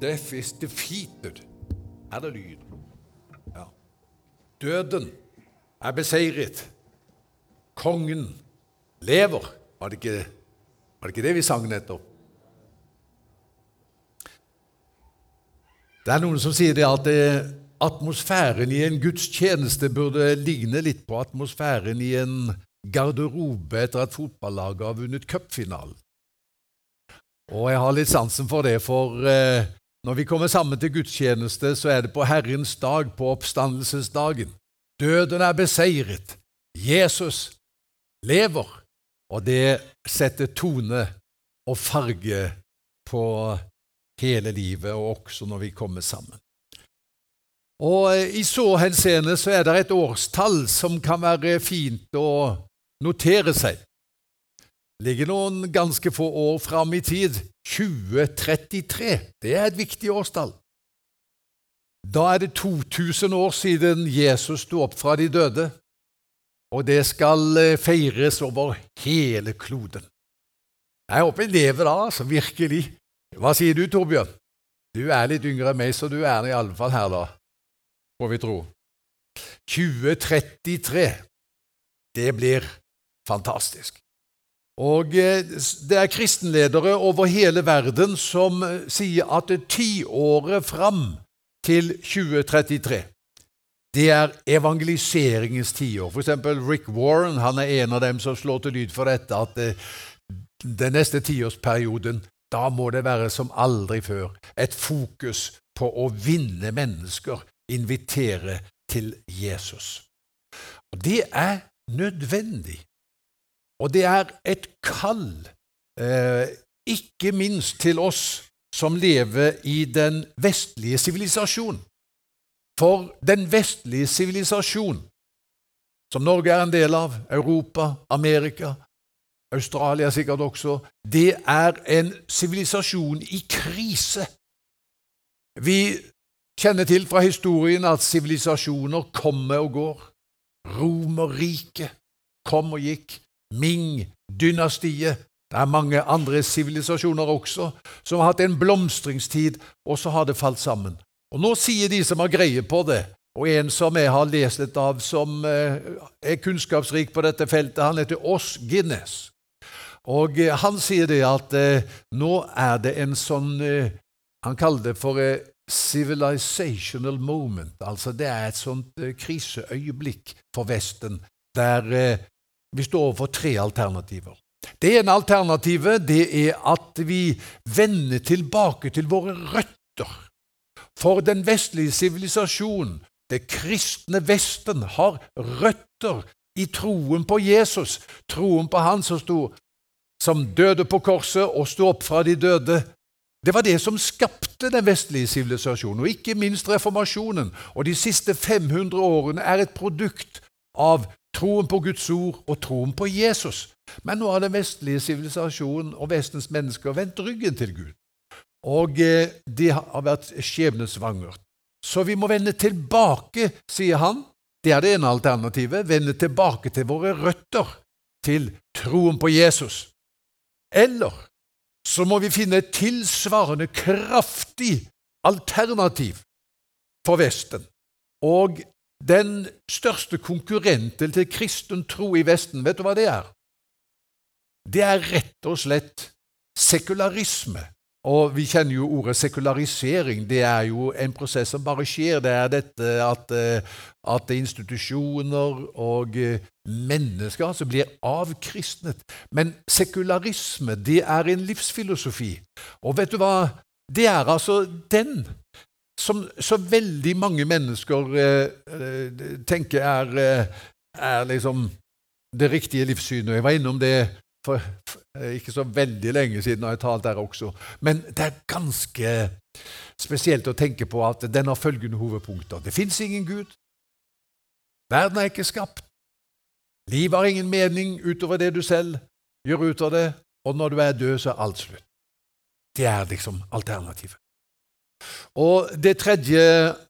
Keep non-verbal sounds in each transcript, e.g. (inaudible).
Death is defeated. Er det lyd? Ja. Døden er beseiret. Kongen lever. Var det ikke, var det, ikke det vi sang nettopp? Det er noen som sier det at det, atmosfæren i en gudstjeneste burde ligne litt på atmosfæren i en garderobe etter at fotballaget har vunnet cupfinalen. Og jeg har litt sansen for det, for eh, når vi kommer sammen til gudstjeneste, så er det på Herrens dag, på oppstandelsesdagen. Døden er beseiret. Jesus lever. Og det setter tone og farge på hele livet, og også når vi kommer sammen. Og eh, I så henseende så er det et årstall som kan være fint å notere seg. Ligger noen ganske få år fram i tid. 2033. Det er et viktig årstall. Da er det 2000 år siden Jesus sto opp fra de døde, og det skal eh, feires over hele kloden. Jeg håper jeg lever da, altså, virkelig. Hva sier du, Torbjørn? Du er litt yngre enn meg, så du er i alle fall her, da får vi tro. 2033. Det blir fantastisk. Og eh, Det er kristenledere over hele verden som eh, sier at tiåret fram til 2033 det er evangeliseringens tiår. Eksempel Rick Warren han er en av dem som slår til lyd for dette, at eh, den neste tiårsperioden da må det være som aldri før et fokus på å vinne mennesker invitere til Jesus. Og Det er nødvendig. Og det er et kall, eh, ikke minst til oss som lever i den vestlige sivilisasjon. For den vestlige sivilisasjon, som Norge er en del av, Europa, Amerika, Australia sikkert også, det er en sivilisasjon i krise. Vi kjenner til fra historien at sivilisasjoner kommer og går. Romerriket kom og gikk. Ming-dynastiet. Det er mange andre sivilisasjoner også som har hatt en blomstringstid, og så har det falt sammen. Og Nå sier de som har greie på det, og en som jeg har lest litt av, som eh, er kunnskapsrik på dette feltet, han heter Oss Guinness. Og eh, Han sier det at eh, nå er det en sånn Han kaller det for civilizational moment. Altså Det er et sånt kriseøyeblikk for Vesten der vi står overfor tre alternativer. Det ene alternativet det er at vi vender tilbake til våre røtter. For den vestlige sivilisasjon, det kristne Vesten, har røtter i troen på Jesus, troen på Han som, stod, som døde på korset og sto opp fra de døde, det var det som skapte den vestlige sivilisasjonen, og ikke minst reformasjonen. Og de siste 500 årene er et produkt av troen på Guds ord og troen på Jesus. Men nå har den vestlige sivilisasjonen og Vestens mennesker vendt ryggen til Gud. Og eh, det har vært skjebnesvangert. Så vi må vende tilbake, sier han. Det er det ene alternativet. Vende tilbake til våre røtter, til troen på Jesus. Eller så må vi finne et tilsvarende kraftig alternativ for Vesten. Og den største konkurrenten til kristen tro i Vesten, vet du hva det er? Det er rett og slett sekularisme. Og vi kjenner jo ordet sekularisering. Det er jo en prosess som bare skjer. Det er dette at, eh, at institusjoner og eh, mennesker som blir avkristnet. Men sekularisme, det er en livsfilosofi. Og vet du hva? Det er altså den som så veldig mange mennesker eh, tenker er, eh, er liksom det riktige livssynet. Jeg var innom det for ikke så veldig lenge siden har jeg talt der også. Men det er ganske spesielt å tenke på at den har følgende hovedpunkter. Det fins ingen Gud. Verden er ikke skapt. Livet har ingen mening utover det du selv gjør ut av det, og når du er død, så er alt slutt. Det er liksom alternativet. Og det tredje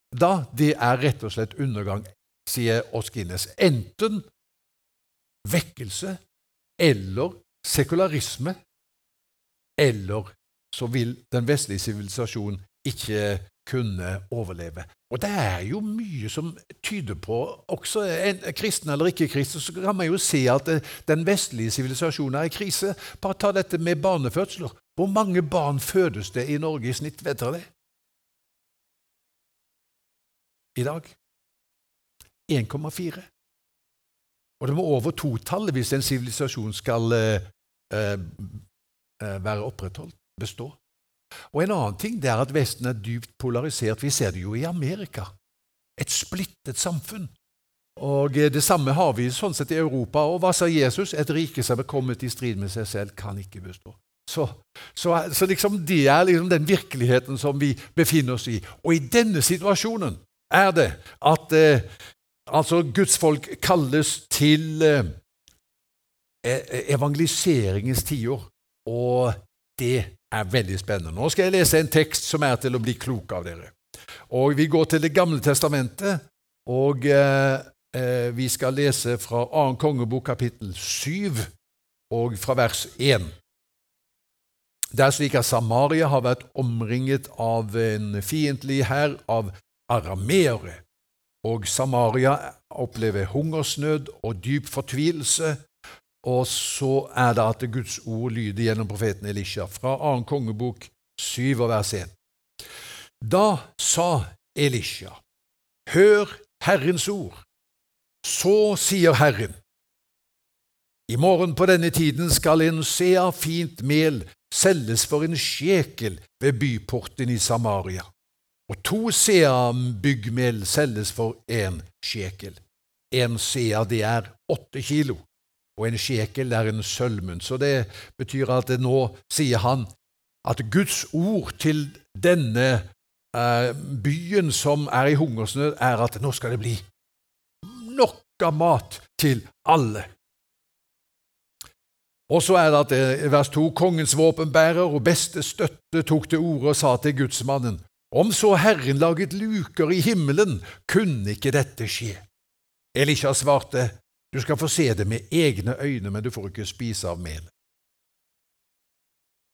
da, det er rett og slett undergang, sier Oskines. Enten vekkelse eller sekularisme, eller så vil den vestlige sivilisasjonen ikke kunne overleve. Og det er jo mye som tyder på, også en kristen eller ikke kristen, så kan man jo se at den vestlige sivilisasjonen er i krise. Bare ta dette med barnefødsler. Hvor mange barn fødes det i Norge i snitt? Vet dere det? I dag 1,4. Og det må over totallet hvis en sivilisasjon skal eh, eh, eh, være opprettholdt, bestå. Og En annen ting det er at Vesten er dypt polarisert. Vi ser det jo i Amerika. Et splittet samfunn. Og eh, Det samme har vi sånn sett i Europa. Og hva sa Jesus? Et rike som er kommet i strid med seg selv, kan ikke bestå. Så, så, så liksom det er liksom den virkeligheten som vi befinner oss i. Og i denne situasjonen er det at eh, altså Guds folk kalles til eh, e-, evangeliseringens tiår. Og det er veldig spennende. Nå skal jeg lese en tekst som er til å bli klok av dere. Og Vi går til Det gamle testamentet, og eh, eh vi skal lese fra 2. kongebok kapittel 7 og fra vers 1. Det er slik at Samaria har vært omringet av en fiendtlig hær av arameere, og Samaria opplever hungersnød og dyp fortvilelse og så er det at Guds ord lyder gjennom profeten Elisha fra 2. kongebok 7 vers 1. Da sa Elisha, hør Herrens ord. Så sier Herren, i morgen på denne tiden skal en sea fint mel selges for en sjekel ved byporten i Samaria, og to sea byggmel selges for én sjekel. En sea, det er åtte kilo og en sjekel er en sølvmunn. Så det betyr at nå sier han at Guds ord til denne eh, byen som er i hungersnød, er at nå skal det bli nok av mat til alle. Og så er det at eh, vers 2.: Kongens våpenbærer og beste støtte tok til orde og sa til gudsmannen:" Om så Herren laget luker i himmelen, kunne ikke dette skje. Elisha svarte, du skal få se det med egne øyne, men du får ikke spise av melet.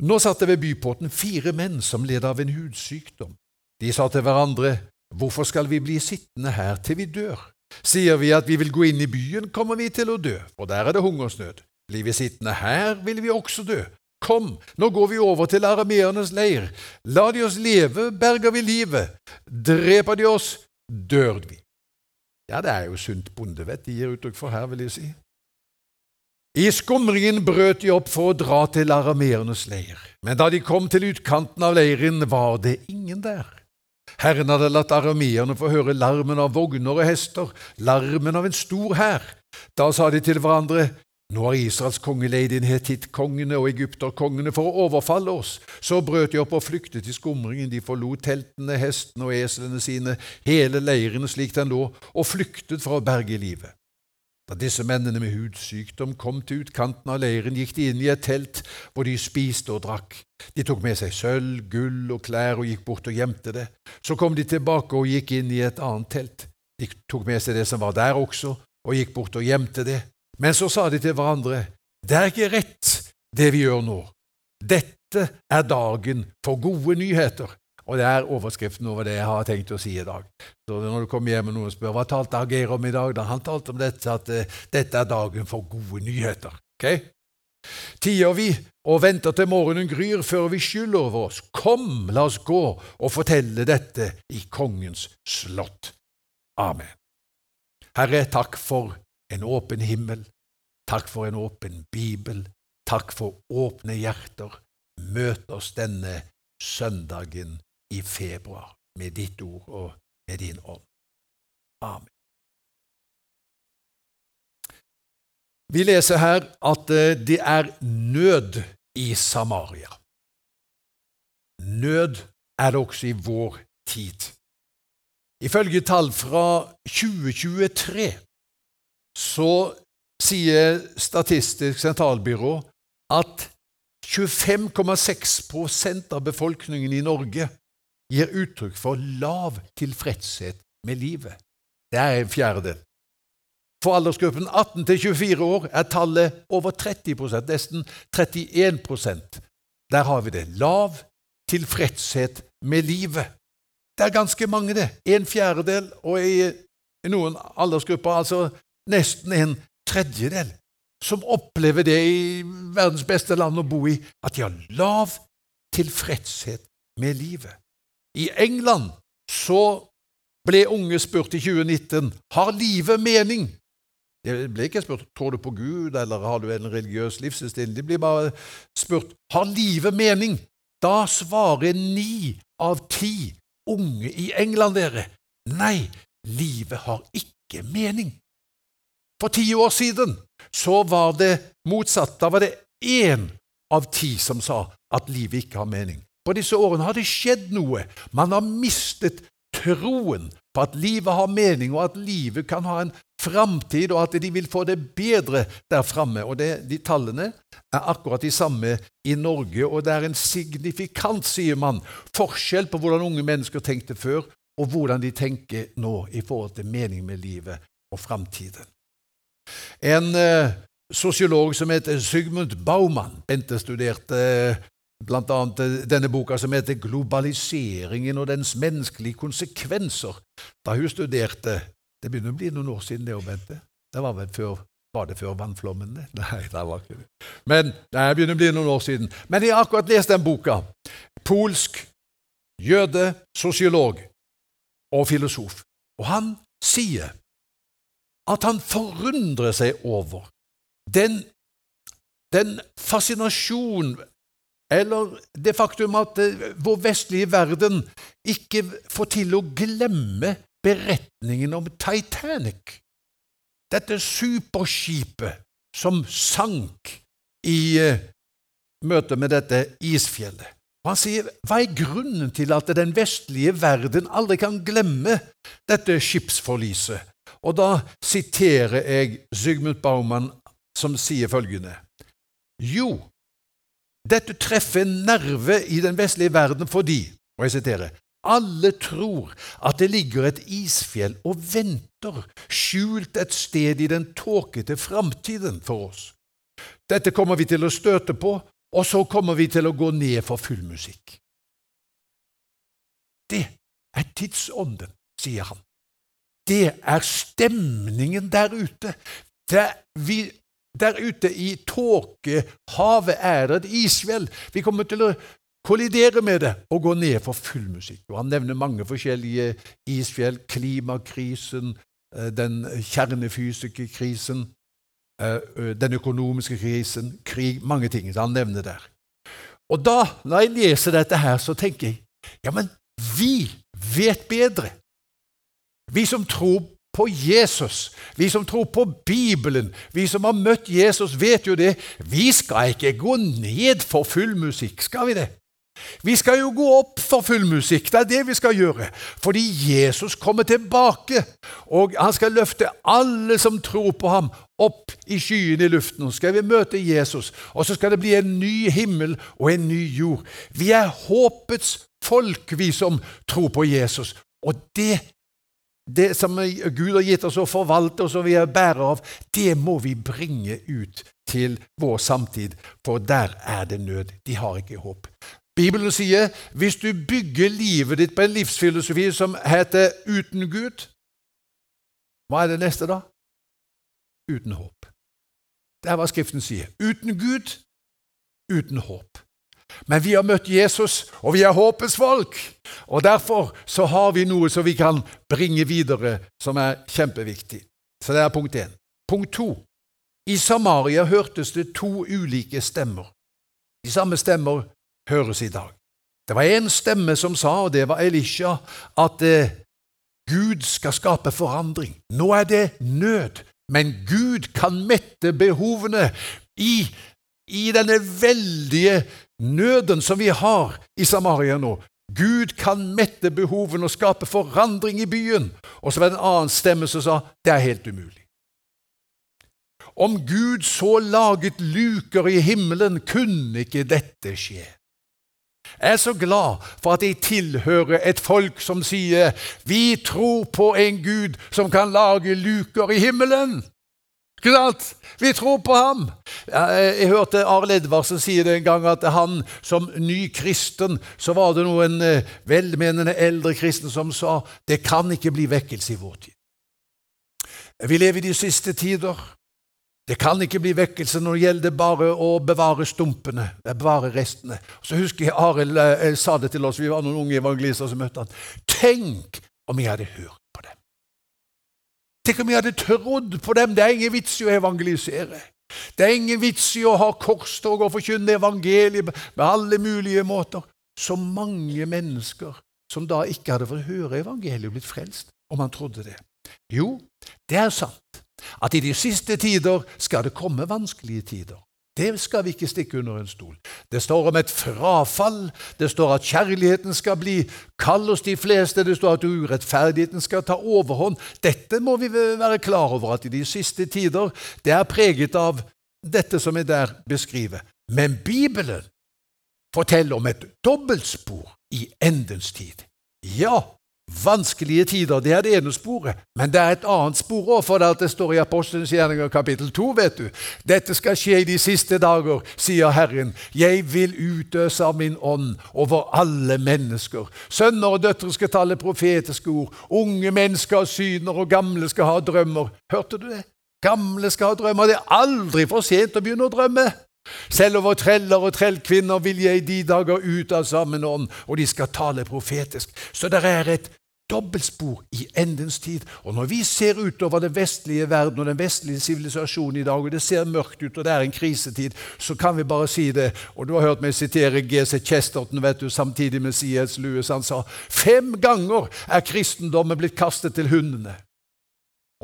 Nå satt det ved byporten fire menn som led av en hudsykdom. De sa til hverandre, Hvorfor skal vi bli sittende her til vi dør? Sier vi at vi vil gå inn i byen, kommer vi til å dø, for der er det hungersnød. Blir vi sittende her, vil vi også dø. Kom, nå går vi over til arameernes leir. La de oss leve, berger vi livet. Dreper de oss, dør vi. Ja, det er jo sunt bondevett de gir uttrykk for her, vil jeg si. I skumringen brøt de opp for å dra til arameernes leir, men da de kom til utkanten av leiren, var det ingen der. Herren hadde latt arameerne få høre larmen av vogner og hester, larmen av en stor hær. Da sa de til hverandre, nå har Israels konge leid inn hetittkongene og egypterkongene for å overfalle oss. Så brøt de opp og flyktet i skumringen. De forlot teltene, hestene og eslene sine, hele leiren slik den lå, og flyktet for å berge livet. Da disse mennene med hudsykdom kom til utkanten av leiren, gikk de inn i et telt hvor de spiste og drakk. De tok med seg sølv, gull og klær og gikk bort og gjemte det. Så kom de tilbake og gikk inn i et annet telt. De tok med seg det som var der også, og gikk bort og gjemte det. Men så sa de til hverandre, det er ikke rett, det vi gjør nå. Dette er dagen for gode nyheter. Og det er overskriften over det jeg har tenkt å si i dag. Så når du kommer hjem og noen spør hva talte Ager om i dag, da han talte om dette, at uh, dette er dagen for gode nyheter. Ok? Tier vi og venter til morgenen gryr før vi skylder over oss? Kom, la oss gå og fortelle dette i kongens slott. Amen. Herre, takk for en åpen himmel. Takk for en åpen bibel. Takk for åpne hjerter. Møt oss denne søndagen i februar med ditt ord og med din ånd. Amen. Vi leser her at eh, det er nød i Samaria. Nød er det også i vår tid. Ifølge tall fra 2023 så sier Statistisk sentralbyrå at 25,6% av befolkningen i Norge gir uttrykk for lav tilfredshet med livet. Det er en fjerdedel. For aldersgruppen 18 til 24 år er tallet over 30% nesten 31% Der har vi det. Lav tilfredshet med livet. Det er ganske mange, det. En fjerdedel, og i noen aldersgrupper altså nesten en tredjedel, som opplever det i verdens beste land å bo i, at de har lav tilfredshet med livet. I England så ble unge spurt i 2019 har livet mening. Det ble ikke spurt tror du på Gud eller har du en religiøs livsstil. De blir bare spurt har livet mening. Da svarer ni av ti unge i England dere nei, livet har ikke mening. For ti år siden så var det motsatt. Da var det én av ti som sa at livet ikke har mening. På disse årene har det skjedd noe. Man har mistet troen på at livet har mening, og at livet kan ha en framtid, og at de vil få det bedre der framme. Og De tallene er akkurat de samme i Norge, og det er en signifikant, sier man, forskjell på hvordan unge mennesker tenkte før, og hvordan de tenker nå i forhold til mening med livet og framtiden. En eh, sosiolog som heter Sigmund Baumann, Bente studerte eh, bl.a. Eh, denne boka som heter 'Globaliseringen og dens menneskelige konsekvenser', da hun studerte Det begynner å bli noen år siden, det òg, Bente. Det var vel før var det før vannflommen? (laughs) Nei, det var ikke det. Men det begynner å bli noen år siden. Men jeg har akkurat lest den boka. Polsk jøde, sosiolog og filosof. Og han sier at han forundrer seg over den, den fascinasjon eller det faktum at eh, vår vestlige verden ikke får til å glemme beretningen om Titanic. Dette superskipet som sank i uh, møte med dette isfjellet. Og Han sier hva er grunnen til at den vestlige verden aldri kan glemme dette skipsforliset? Og da siterer jeg Zygmunt Baumann, som sier følgende Jo, dette treffer en nerve i den vestlige verden fordi, og jeg siterer, alle tror at det ligger et isfjell og venter, skjult et sted i den tåkete framtiden for oss. Dette kommer vi til å støte på, og så kommer vi til å gå ned for full musikk. Det er tidsånden, sier han. Det er stemningen der ute. Der, vi, der ute i tåkehavet er det et isfjell. Vi kommer til å kollidere med det og gå ned for full musikk. Og Han nevner mange forskjellige isfjell. Klimakrisen, eh, den kjernefysikerkrisen, krisen, den økonomiske krisen, krig Mange ting han nevner der. Og da, når jeg leser dette her, så tenker jeg ja, men vi vet bedre. Vi som tror på Jesus, vi som tror på Bibelen, vi som har møtt Jesus, vet jo det. Vi skal ikke gå ned for full musikk, skal vi det? Vi skal jo gå opp for full musikk, det er det vi skal gjøre. Fordi Jesus kommer tilbake, og han skal løfte alle som tror på ham, opp i skyene i luften. Så skal vi møte Jesus, og så skal det bli en ny himmel og en ny jord. Vi er håpets folk, vi som tror på Jesus. Og det det som Gud har gitt oss å forvalte, og som vi er bærere av, det må vi bringe ut til vår samtid, for der er det nød. De har ikke håp. Bibelen sier hvis du bygger livet ditt på en livsfilosofi som heter 'uten Gud', hva er det neste da? Uten håp. Det er hva Skriften sier. Uten Gud, uten håp. Men vi har møtt Jesus, og vi er håpets folk. Og Derfor så har vi noe som vi kan bringe videre, som er kjempeviktig. Så det er punkt én. Punkt to. I Samaria hørtes det to ulike stemmer. De samme stemmer høres i dag. Det var én stemme som sa, og det var Elisha, at eh, Gud skal skape forandring. Nå er det nød, men Gud kan mette behovene i, i denne veldige nøden som vi har i Samaria nå. Gud kan mette behovene og skape forandring i byen. Og så var det en annen stemme som sa det er helt umulig. Om Gud så laget luker i himmelen, kunne ikke dette skje. Jeg er så glad for at jeg tilhører et folk som sier vi tror på en Gud som kan lage luker i himmelen. Ikke sant? Vi tror på ham. Jeg hørte Arild Edvardsen si det en gang, at han som ny kristen så var det noen eh, velmenende eldre kristen som sa det kan ikke bli vekkelse i vår tid. Vi lever i de siste tider. Det kan ikke bli vekkelse når det gjelder bare å bevare stumpene, bevare restene. Så husker jeg Arild eh, sa det til oss, vi var noen unge evangelister som møtte han. Tenk om jeg hadde hørt! Tenk om jeg hadde trodd på dem! Det er ingen vits i å evangelisere. Det er ingen vits i å ha korstog og forkynne evangeliet med alle mulige måter. Så mange mennesker som da ikke hadde fått høre evangeliet, blitt frelst, om han trodde det. Jo, det er sant at i de siste tider skal det komme vanskelige tider. Det skal vi ikke stikke under en stol. Det står om et frafall, det står at kjærligheten skal bli kald hos de fleste, det står at urettferdigheten skal ta overhånd. Dette må vi være klar over, at i de siste tider det er preget av dette som jeg der beskriver. Men Bibelen forteller om et dobbeltspor i endens tid. Ja, Vanskelige tider, det er det ene sporet. Men det er et annet spor òg, for det står i Apostelens gjerninger kapittel 2. vet du. Dette skal skje i de siste dager, sier Herren. Jeg vil utøse av min ånd over alle mennesker. Sønner og døtre skal tale profetiske ord. Unge mennesker har syner, og gamle skal ha drømmer. Hørte du det? Gamle skal ha drømmer. Det er aldri for sent å begynne å drømme. Selv over treller og trellkvinner vil jeg de dager ut av sammen ånd, og de skal tale profetisk. Så det er et dobbeltspor i endens tid. Og når vi ser utover den vestlige verden og den vestlige sivilisasjonen i dag, og det ser mørkt ut, og det er en krisetid, så kan vi bare si det. Og du har hørt meg sitere G.C. Chesterton vet du, samtidig med C.S. Lewis. Han sa fem ganger er kristendommen blitt kastet til hundene.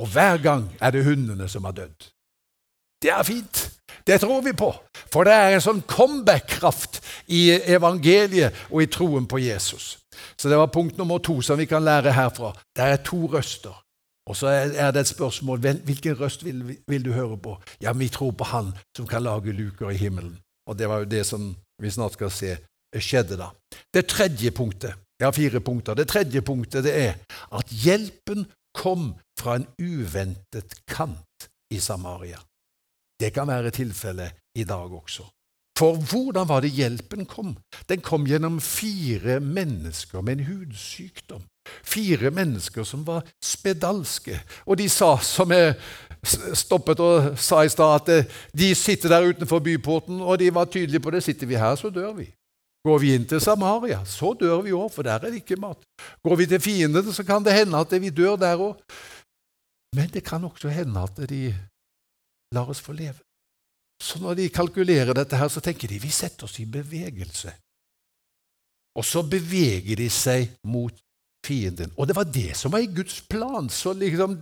Og hver gang er det hundene som har dødd. Det er fint. Det tror vi på, for det er en sånn comeback-kraft i evangeliet og i troen på Jesus. Så det var punkt nummer to som vi kan lære herfra. Det er to røster. Og så er det et spørsmål hvilken røst vil, vil, du høre på. Ja, vi tror på Han som kan lage luker i himmelen. Og det var jo det som vi snart skal se skjedde da. Det tredje punktet Jeg har fire punkter. Det tredje punktet det er at hjelpen kom fra en uventet kant i Samaria. Det kan være tilfellet i dag også. For hvordan var det hjelpen kom? Den kom gjennom fire mennesker med en hudsykdom. Fire mennesker som var spedalske. Og de sa, som jeg stoppet og sa i stad, at eh, de sitter der utenfor byporten, og de var tydelige på det. Sitter vi her, så dør vi. Går vi inn til Samaria, så dør vi òg, for der er det ikke mat. Går vi til fiendene, så kan det hende at vi dør der òg. Men det kan også hende at de lar oss få leve. Så når de kalkulerer dette, her, så tenker de vi setter oss i bevegelse. Og så beveger de seg mot fienden. Og det var det som var i Guds plan. Så liksom,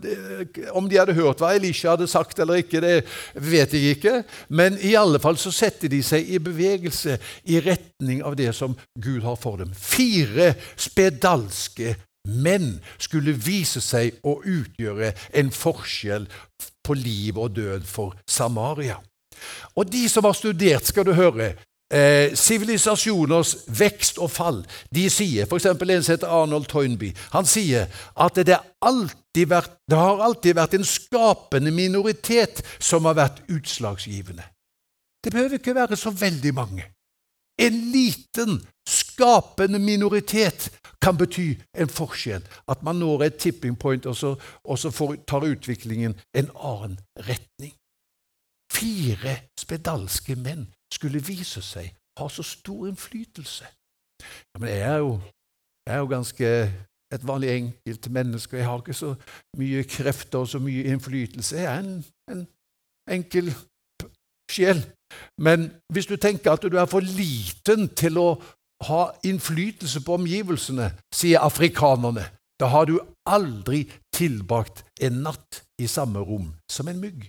Om de hadde hørt hva Elisha hadde sagt eller ikke, det vet jeg ikke. Men i alle fall så setter de seg i bevegelse i retning av det som Gud har for dem. Fire spedalske menn skulle vise seg å utgjøre en forskjell på liv og død for Samaria. Og de som har studert, skal du høre, eh, sivilisasjoners eh, vekst og fall, de sier, f.eks. en som heter Arnold Toynbee, han sier at det, vært, det har alltid vært en skapende minoritet som har vært utslagsgivende. Det behøver ikke være så veldig mange. En liten, skapende minoritet kan bety en forskjell. At man når et tipping point, og så, og så får, tar utviklingen en annen retning. Fire spedalske menn skulle vise seg ha så stor innflytelse. Ja, men jeg er jo, jeg er jo ganske et vanlig enkelt menneske. Jeg har ikke så mye krefter og så mye innflytelse. Jeg er en, en enkel sjel. Men hvis du tenker at du er for liten til å ha innflytelse på omgivelsene, sier afrikanerne, da har du aldri tilbrakt en natt i samme rom som en mygg.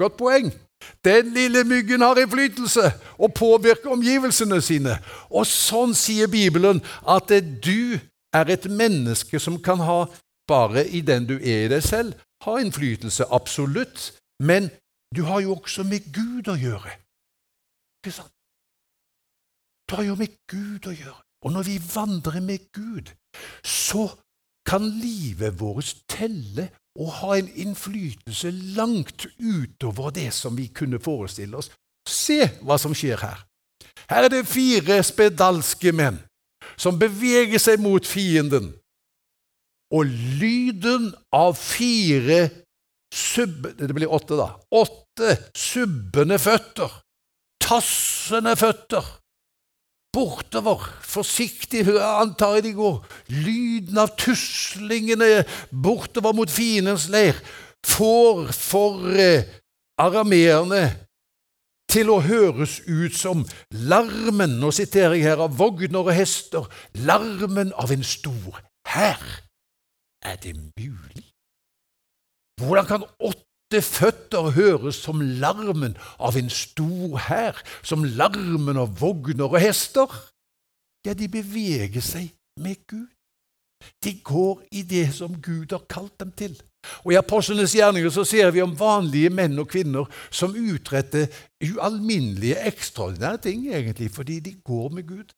Godt poeng. Den lille myggen har innflytelse og påvirker omgivelsene sine. Og sånn sier Bibelen at du er et menneske som kan ha, bare i den du er i deg selv, ha innflytelse. Absolutt. Men du har jo også med Gud å gjøre. Ikke sant? Du har jo med Gud å gjøre. Og når vi vandrer med Gud, så kan livet vårt telle og ha en innflytelse langt utover det som vi kunne forestille oss. Se hva som skjer her. Her er det fire spedalske menn som beveger seg mot fienden. Og lyden av fire sub... Det blir åtte, da. Åtte subbende føtter. Tassende føtter. Bortover, forsiktig, antar jeg de går. Lyden av tuslingene bortover mot fiendens leir får for eh, arameerne til å høres ut som larmen Nå siterer jeg her av vogner og hester. Larmen av en stor hær. Er det mulig? Hvordan kan åtte føtter høres som larmen av en stor hær, som larmen av vogner og hester? Ja, de beveger seg med Gud. De går i det som Gud har kalt dem til. Og I apostlenes gjerninger så ser vi om vanlige menn og kvinner som utretter ualminnelige, ekstraordinære ting, egentlig, fordi de går med Gud.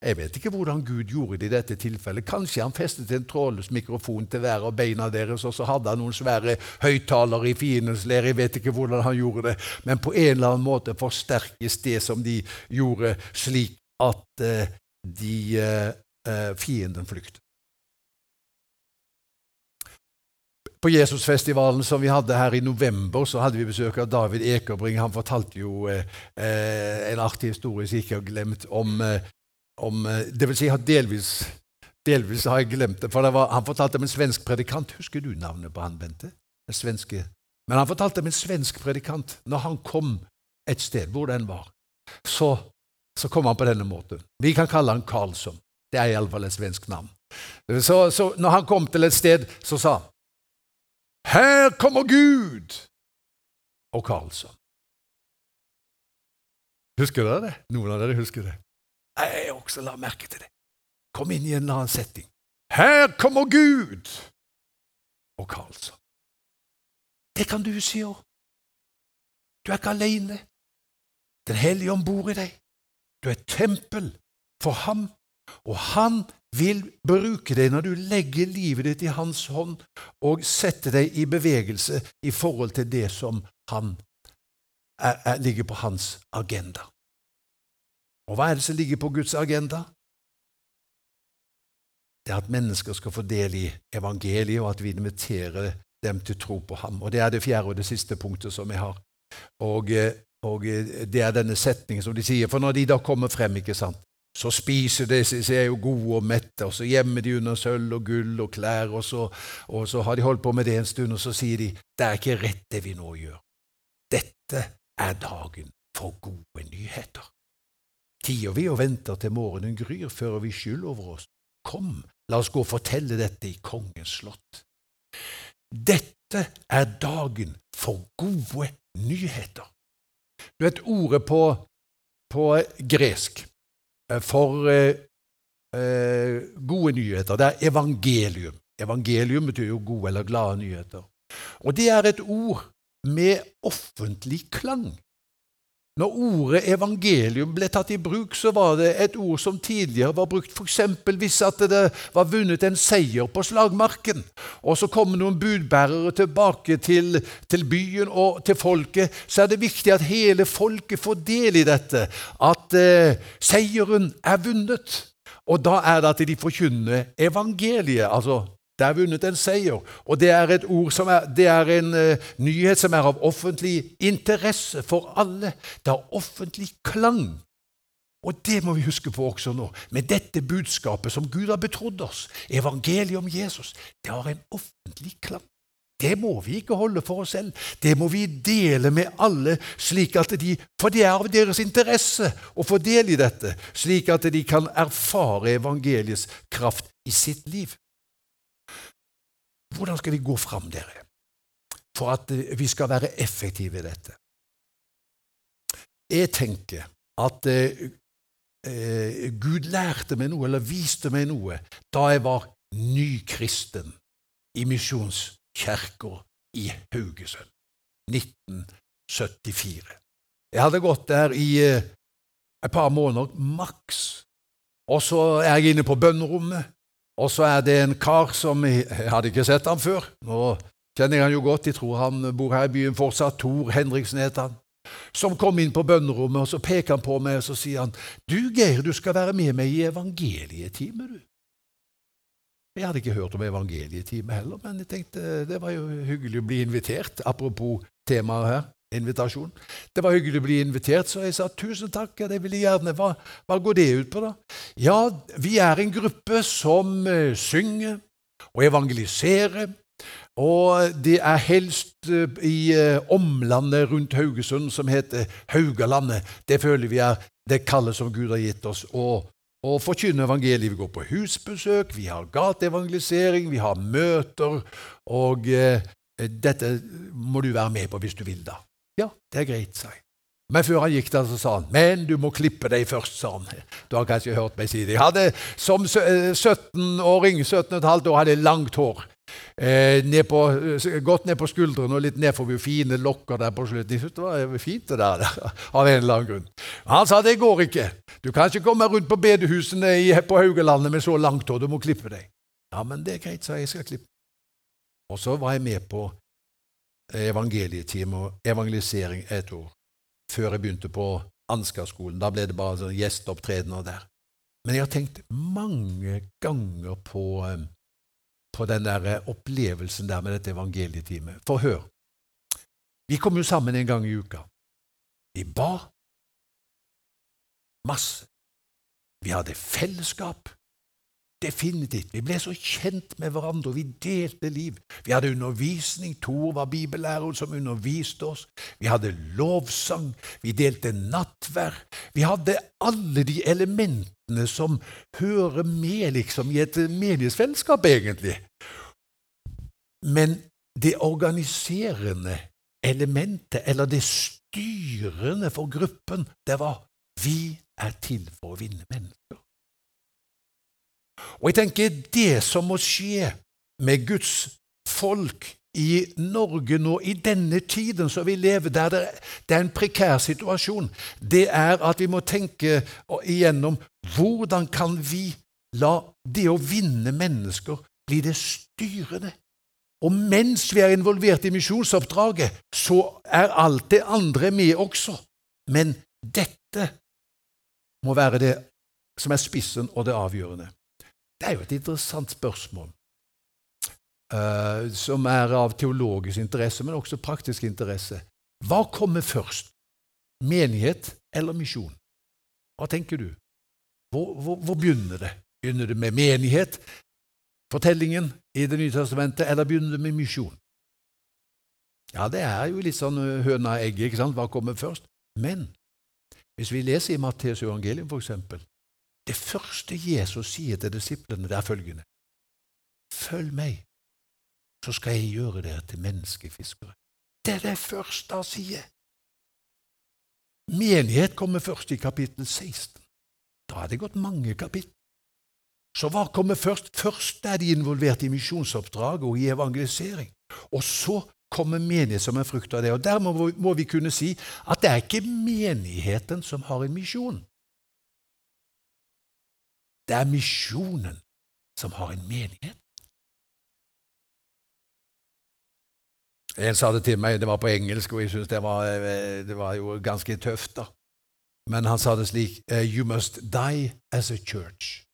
Jeg vet ikke hvordan Gud gjorde det i dette tilfellet. Kanskje han festet en trådløs mikrofon til hver av beina deres, og så hadde han noen svære høyttalere i fiendens leir. Jeg vet ikke hvordan han gjorde det, men på en eller annen måte forsterkes det som de gjorde, slik at uh, de, uh, fienden flykter. På Jesusfestivalen som vi hadde her i november, så hadde vi besøk av David Ekerbring. Han fortalte jo eh, en artig historie som jeg ikke har glemt, om, om eh, Det vil si, jeg har delvis, delvis har jeg glemt det. for det var, Han fortalte om en svensk predikant. Husker du navnet på han, Bente? Den svenske. Men han fortalte om en svensk predikant. Når han kom et sted, hvor den var, så, så kom han på denne måten. Vi kan kalle han Karlsson. Det er iallfall et svensk navn. Så, så når han kom til et sted, så sa han her kommer Gud! Og Karlsson. Husker dere det? Noen av dere husker det? Jeg også la merke til det. Kom inn i en annen setting. Her kommer Gud! Og Karlsson. Det kan du si òg. Du er ikke alene. Den hellige om bor i deg. Du er tempel for ham, og han vil bruke deg når du legger livet ditt i hans hånd og setter deg i bevegelse i forhold til det som han er, er, ligger på hans agenda. Og hva er det som ligger på Guds agenda? Det er at mennesker skal få del i evangeliet, og at vi inviterer dem til tro på ham. Og Det er det fjerde og det siste punktet som jeg har. Og, eh, og eh, Det er denne setningen som de sier. For når de da kommer frem, ikke sant, så spiser de seg er jo gode og mette, og så gjemmer de under sølv og gull og klær, og så, og så har de holdt på med det en stund, og så sier de det er ikke rett det vi nå gjør. Dette er dagen for gode nyheter. Tier vi og venter til morgenen gryr, fører vi skyld over oss. Kom, la oss gå og fortelle dette i kongens slott. Dette er dagen for gode nyheter. Du vet ordet på, på gresk Eh, for eh, eh, gode nyheter. Det er evangelium. Evangelium betyr jo gode eller glade nyheter. Og det er et ord med offentlig klang. Når ordet evangelium ble tatt i bruk, så var det et ord som tidligere var brukt f.eks. hvis at det var vunnet en seier på slagmarken, og så kom noen budbærere tilbake til, til, byen og til folket, så er det viktig at hele folket får del i dette, at eh, seieren er vunnet. Og da er det at de forkynner evangeliet, altså det er vunnet en seier, og det er er, det er en uh, nyhet som er av offentlig interesse for alle. Det har offentlig klang. Og det må vi huske på også nå. Med dette budskapet som Gud har betrodd oss, evangeliet om Jesus, det har en offentlig klang. Det må vi ikke holde for oss selv. Det må vi dele med alle, slik at de, for det er av deres interesse å få del i dette, slik at de kan erfare evangeliets kraft i sitt liv. Hvordan skal vi gå fram, dere, for at eh, vi skal være effektive i dette? Jeg tenker at eh, eh, Gud lærte meg noe, eller viste meg noe, da jeg var nykristen i Misjonskirka i Haugesund, 1974. Jeg hadde gått der i eh, et par måneder maks, og så er jeg inne på bønnerommet, og så er det en kar som Jeg hadde ikke sett ham før. Nå kjenner jeg han jo godt. Jeg tror han bor her i byen fortsatt. Tor Henriksen het han. Som kom inn på bønnerommet, og så peker han på meg og så sier han, 'Du, Geir, du skal være med meg i evangelietime, du.' Jeg hadde ikke hørt om evangelietime heller, men jeg tenkte det var jo hyggelig å bli invitert. Apropos temaet her, invitasjon. Det var hyggelig å bli invitert, så jeg sa tusen takk. det vil jeg gjerne. Hva, hva går det ut på, da? Ja, vi er en gruppe som uh, synger og evangeliserer og det er helst eh, i uh, omlandet rundt Haugesund, som heter Haugalandet. Det føler vi er det kallet som Gud har gitt oss. Og, og forkynne evangeliet. Vi går på husbesøk, vi har gateevangelisering, vi har møter. Og dette må du være med på hvis du vil, da. Ja, det er greit, sa jeg. Men før han gikk der, så sa han men du må klippe deg først. sa han. Du har kanskje hørt meg si det. Jeg hadde Som 17-åring, 17,5 år, hadde jeg langt hår. Eh, ned på, godt ned på skuldrene og litt ned forbi fine lokker der på slutten. Jeg syntes det var fint det der, (laughs) av en eller annen grunn. Han sa det går ikke. Du kan ikke komme rundt på bedehusene på Haugalandet med så langt hår. Du må klippe deg. Ja, men det er greit, sa jeg. Jeg skal klippe. Og så var jeg med på evangelietime og evangelisering et år før jeg begynte på Ansgar-skolen. Da ble det bare sånn gjesteopptredener der. Men jeg har tenkt mange ganger på eh, på den der eh, opplevelsen der med dette evangelietimet. For hør, vi kom jo sammen en gang i uka. Vi ba masse. Vi hadde fellesskap. Definitivt. Vi ble så kjent med hverandre, og vi delte liv. Vi hadde undervisning. Tor var bibellærer som underviste oss. Vi hadde lovsang. Vi delte nattvær. Vi hadde alle de elementene som hører med liksom, i et menighetsfellesskap, egentlig. Men det organiserende elementet, eller det styrende for gruppen, det var vi er til for å vinne mennesker. Og jeg tenker det som må skje med Guds folk i Norge nå, i denne tiden som vi lever, der det, er en prekær situasjon, det er at vi må tenke igjennom hvordan kan vi la det å vinne mennesker bli det styrende. Og mens vi er involvert i misjonsoppdraget, så er alt det andre med også. Men dette må være det som er spissen og det avgjørende. Det er jo et interessant spørsmål, uh, som er av teologisk interesse, men også praktisk interesse. Hva kommer først? Menighet eller misjon? Hva tenker du? Hvor, hvor, hvor begynner det? Begynner det med menighet, fortellingen i Det nye testamentet, eller begynner det med misjon? Ja, det er jo litt sånn eh, høna og egget, ikke sant? Hva kommer først? Men hvis vi leser i Matteus evangelium, for eksempel, det første Jesus sier til disiplene, det er følgende Følg meg, så skal jeg gjøre dere til menneskefiskere. Det er det første han sier. Menighet kommer først i kapittel 16. Da er det gått mange kapittel. Så hva kommer først? Først er de involvert i misjonsoppdrag og i evangelisering. Og så kommer menighet som en frukt av det. Og Der må vi kunne si at det er ikke menigheten som har en misjon. Det er misjonen som har en menighet. En sa det til meg, det var på engelsk, og jeg syntes det, eh, det, var jo ganske tøft. da. Men han sa det slik eh, You must die as a church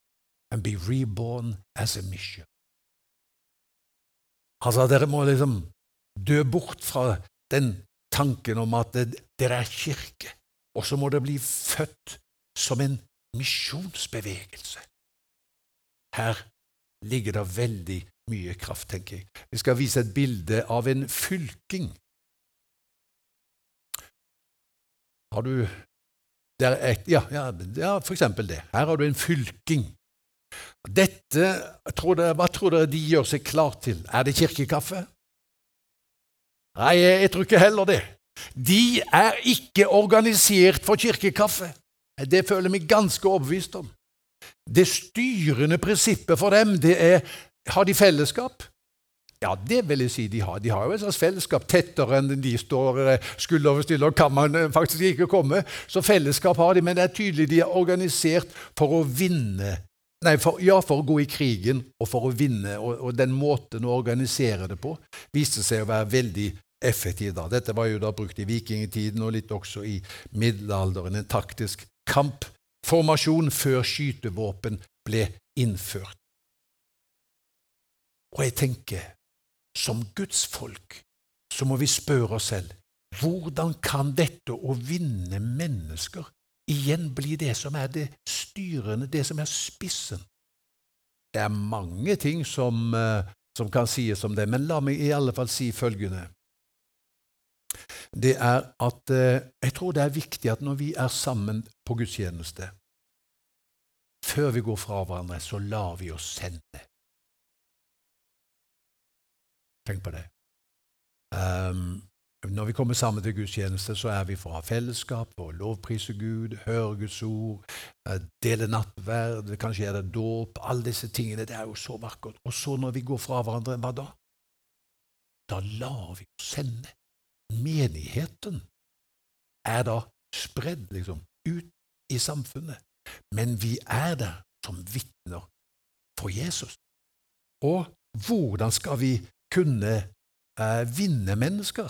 and be reborn as a mission. Han sa dere må liksom dø bort fra den tanken om at dere er kirke, og så må dere bli født som en misjonsbevegelse. Her ligger det veldig mye kraft, tenker jeg. Vi skal vise et bilde av en fylking. Har du et, ja, ja, ja, for eksempel det. Her har du en fylking. Dette, tror dere, Hva tror dere de gjør seg klar til? Er det kirkekaffe? Nei, jeg tror ikke heller det. De er ikke organisert for kirkekaffe. Det føler jeg meg ganske overbevist om. Det styrende prinsippet for dem det er har de fellesskap. Ja, det vil jeg si de har. De har jo et slags fellesskap tettere enn de står eh, skulder ved skulder, kan man eh, faktisk ikke komme. Så fellesskap har de, men det er tydelig de er organisert for å vinne nei, for, ja, for å gå i krigen og for å vinne. Og, og, den måten å organisere det på viste seg å være veldig effektiv da. Dette var jo da brukt i vikingtiden og litt også i middelalderen. En taktisk kampformasjon før skytevåpen ble innført. Og jeg tenker, som Guds folk, så må vi spørre oss selv hvordan kan dette å vinne mennesker igjen bli det som er det styrende, det som er spissen? Det er mange ting som, eh, som kan sies om det, men la meg i alle fall si følgende. Det er at eh, jeg tror det er viktig at når vi er sammen på gudstjeneste, før vi går fra hverandre, så lar vi oss sende. Tenk på det. Um, når vi kommer sammen til gudstjeneste, så er vi for å ha fellesskap, for å lovprise Gud, høre Guds ord, eh, dele nattverd, kanskje er det dåp Alle disse tingene. Det er jo så vakkert. Og så, når vi går fra hverandre, hva da? Da lar vi oss sende. Menigheten er da spredd liksom, ut i samfunnet. Men vi er der som vitner for Jesus. Og hvordan skal vi kunne eh, vinne mennesker?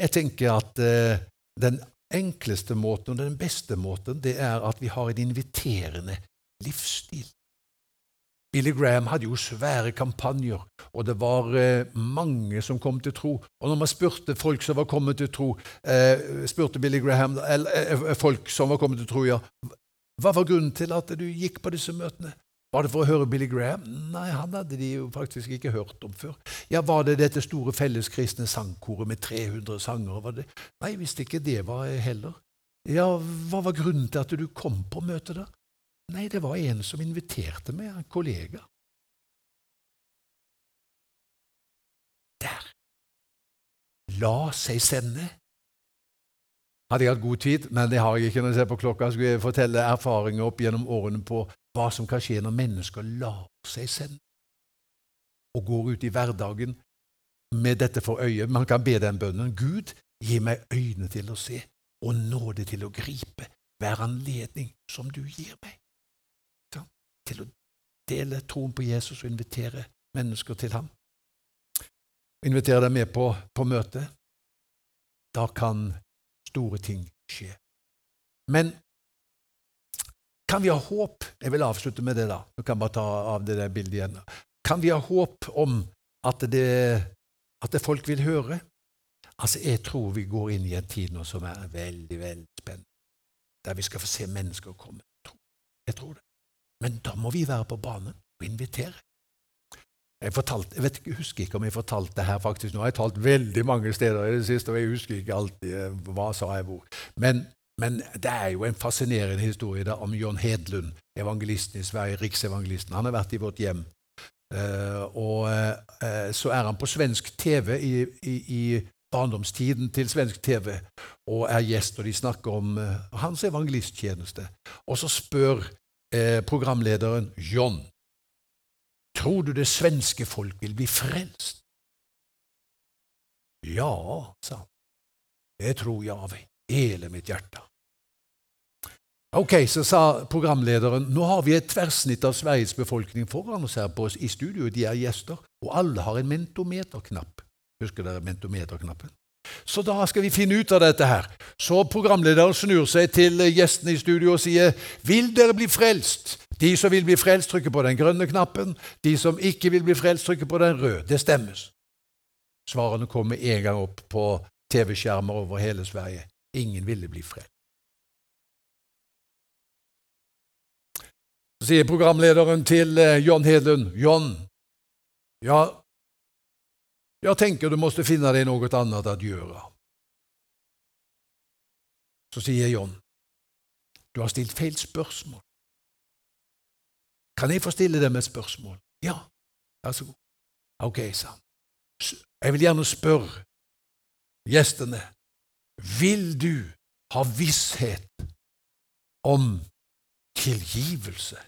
Jeg tenker at eh, den enkleste måten og den beste måten det er at vi har en inviterende livsstil. Billy Graham hadde jo svære kampanjer, og det var eh, mange som kom til tro. Og når man spurte folk som var kommet til tro, eh, spurte Billy Graham, eller, eh, folk som var kommet til tro, ja, hva var grunnen til at du gikk på disse møtene? Var det for å høre Billy Graham? Nei, han hadde de jo faktisk ikke hørt om før. Ja, Var det dette store felleskristne sangkoret med 300 sanger? Var det? Nei, visste ikke det var heller. Ja, Hva var grunnen til at du kom på møtet da? Nei, det var en som inviterte meg, en kollega. Der. La seg sende. Hadde jeg hatt god tid, men det har jeg ikke når jeg ser på klokka, skulle jeg fortelle erfaringer opp gjennom årene på hva som kan skje når mennesker lar seg sende og går ut i hverdagen med dette for øye. Man kan be den bønnen. Gud, gi meg øyne til å se og nåde til å gripe hver anledning som du gir meg. Til å dele troen på Jesus og invitere mennesker til ham. Invitere dem med på, på møtet. Da kan store ting skje. Men kan vi ha håp Jeg vil avslutte med det, da. Du kan bare ta av det der bildet igjen. Kan vi ha håp om at det, at det folk vil høre? Altså, Jeg tror vi går inn i en tid nå som er veldig, veldig spennende, der vi skal få se mennesker komme. Jeg tror det. Men da må vi være på banen og invitere. Jeg, fortalt, jeg vet, husker ikke om jeg fortalte det her faktisk. Nå har jeg talt veldig mange steder i det siste, og jeg husker ikke alltid eh, hva sa jeg hvor. Men, men det er jo en fascinerende historie da, om John Hedlund, evangelisten i Sverige, riksevangelisten. Han har vært i vårt hjem. Uh, og uh, så er han på svensk TV i, i, i, barndomstiden til svensk TV og er gjest, og de snakker om uh, hans evangelisttjeneste. Og så spør programlederen John Tror du det svenske folk vil bli frelst? Ja, sa han. Det tror jeg av hele mitt hjerte. Ok, så sa programlederen, nå har vi et tverrsnitt av Sveriges befolkning foran oss her på oss i studio, de er gjester, og alle har en mentometerknapp. Husker dere mentometerknappen? Så da skal vi finne ut av dette her. Så programlederen snur seg til gjestene i studio og sier, vil dere bli frelst? De som vil bli frelst, trykker på den grønne knappen. De som ikke vil bli frelst, trykker på den røde. Det stemmes. Svarene kommer en gang opp på TV-skjermer over hele Sverige. Ingen ville bli frelst. Så sier programlederen til eh, John Hedlund, John, ja, jeg tenker du måste finne deg noe annet å gjøre. Så sier John, du har stilt feil spørsmål. Kan jeg få stille dem et spørsmål? Ja, vær så god. Ok, sa han. Jeg vil gjerne spørre gjestene Vil du ha visshet om tilgivelse?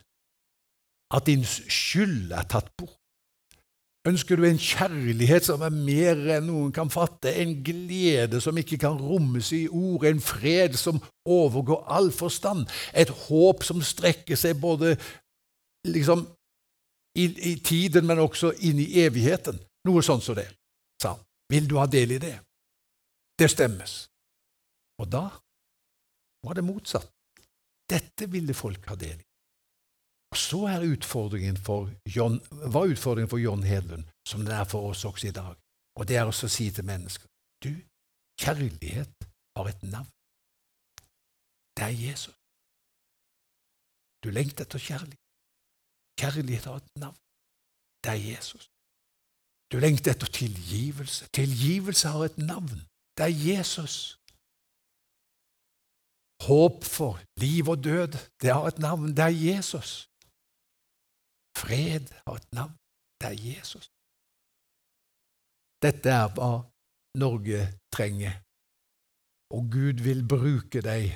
At din skyld er tatt bort? Ønsker du en kjærlighet som er mer enn noen kan fatte, en glede som ikke kan rommes i ord, en fred som overgår all forstand, et håp som strekker seg både liksom i, i tiden, men også inn i evigheten. Noe sånn som det, sa han. Vil du ha del i det? Det stemmes. Og da var det motsatt. Dette ville folk ha del i. Så er utfordringen for John, var utfordringen for John Hedlund, som den er for oss også i dag. Og det er også å si til mennesker du, kjærlighet har et navn. Det er Jesus. Du lengter etter kjærlighet. Kjærlighet har et navn. Det er Jesus. Du lengter etter tilgivelse. Tilgivelse har et navn. Det er Jesus. Håp for liv og død, det har et navn. Det er Jesus. Fred har et navn. Det er Jesus. Dette er hva Norge trenger. Og Gud vil bruke deg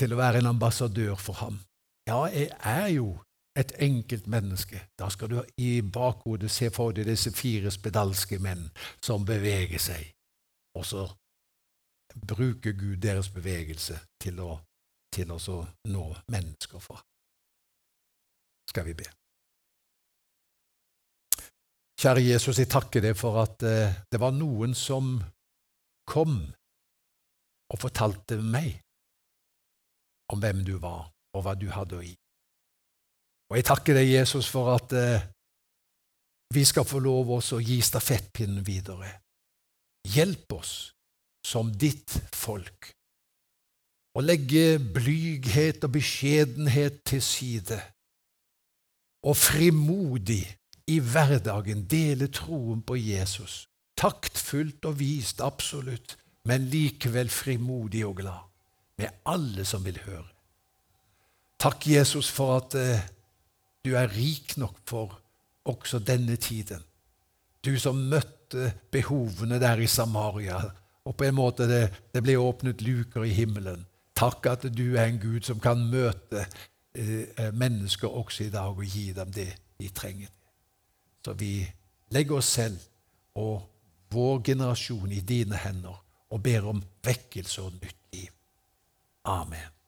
til å være en ambassadør for ham. Ja, jeg er jo et enkelt menneske. Da skal du i bakhodet se for deg disse fire spedalske menn som beveger seg, og så bruker Gud deres bevegelse til å, til å nå mennesker for. Skal vi be. Kjære Jesus, jeg takker deg for at uh, det var noen som kom og fortalte meg om hvem du var, og hva du hadde å gi. Og jeg takker deg, Jesus, for at uh, vi skal få lov også å gi stafettpinnen videre. Hjelp oss som ditt folk å legge blyghet og beskjedenhet til side, og frimodig i hverdagen dele troen på Jesus. Taktfullt og vist, absolutt, men likevel frimodig og glad, med alle som vil høre. Takk, Jesus, for at eh, du er rik nok for også denne tiden. Du som møtte behovene der i Samaria, og på en måte det, det ble åpnet luker i himmelen. Takk at du er en Gud som kan møte eh, mennesker også i dag og gi dem det de trenger. Så vi legger oss selv og vår generasjon i dine hender og ber om vekkelse og nytt liv. Amen.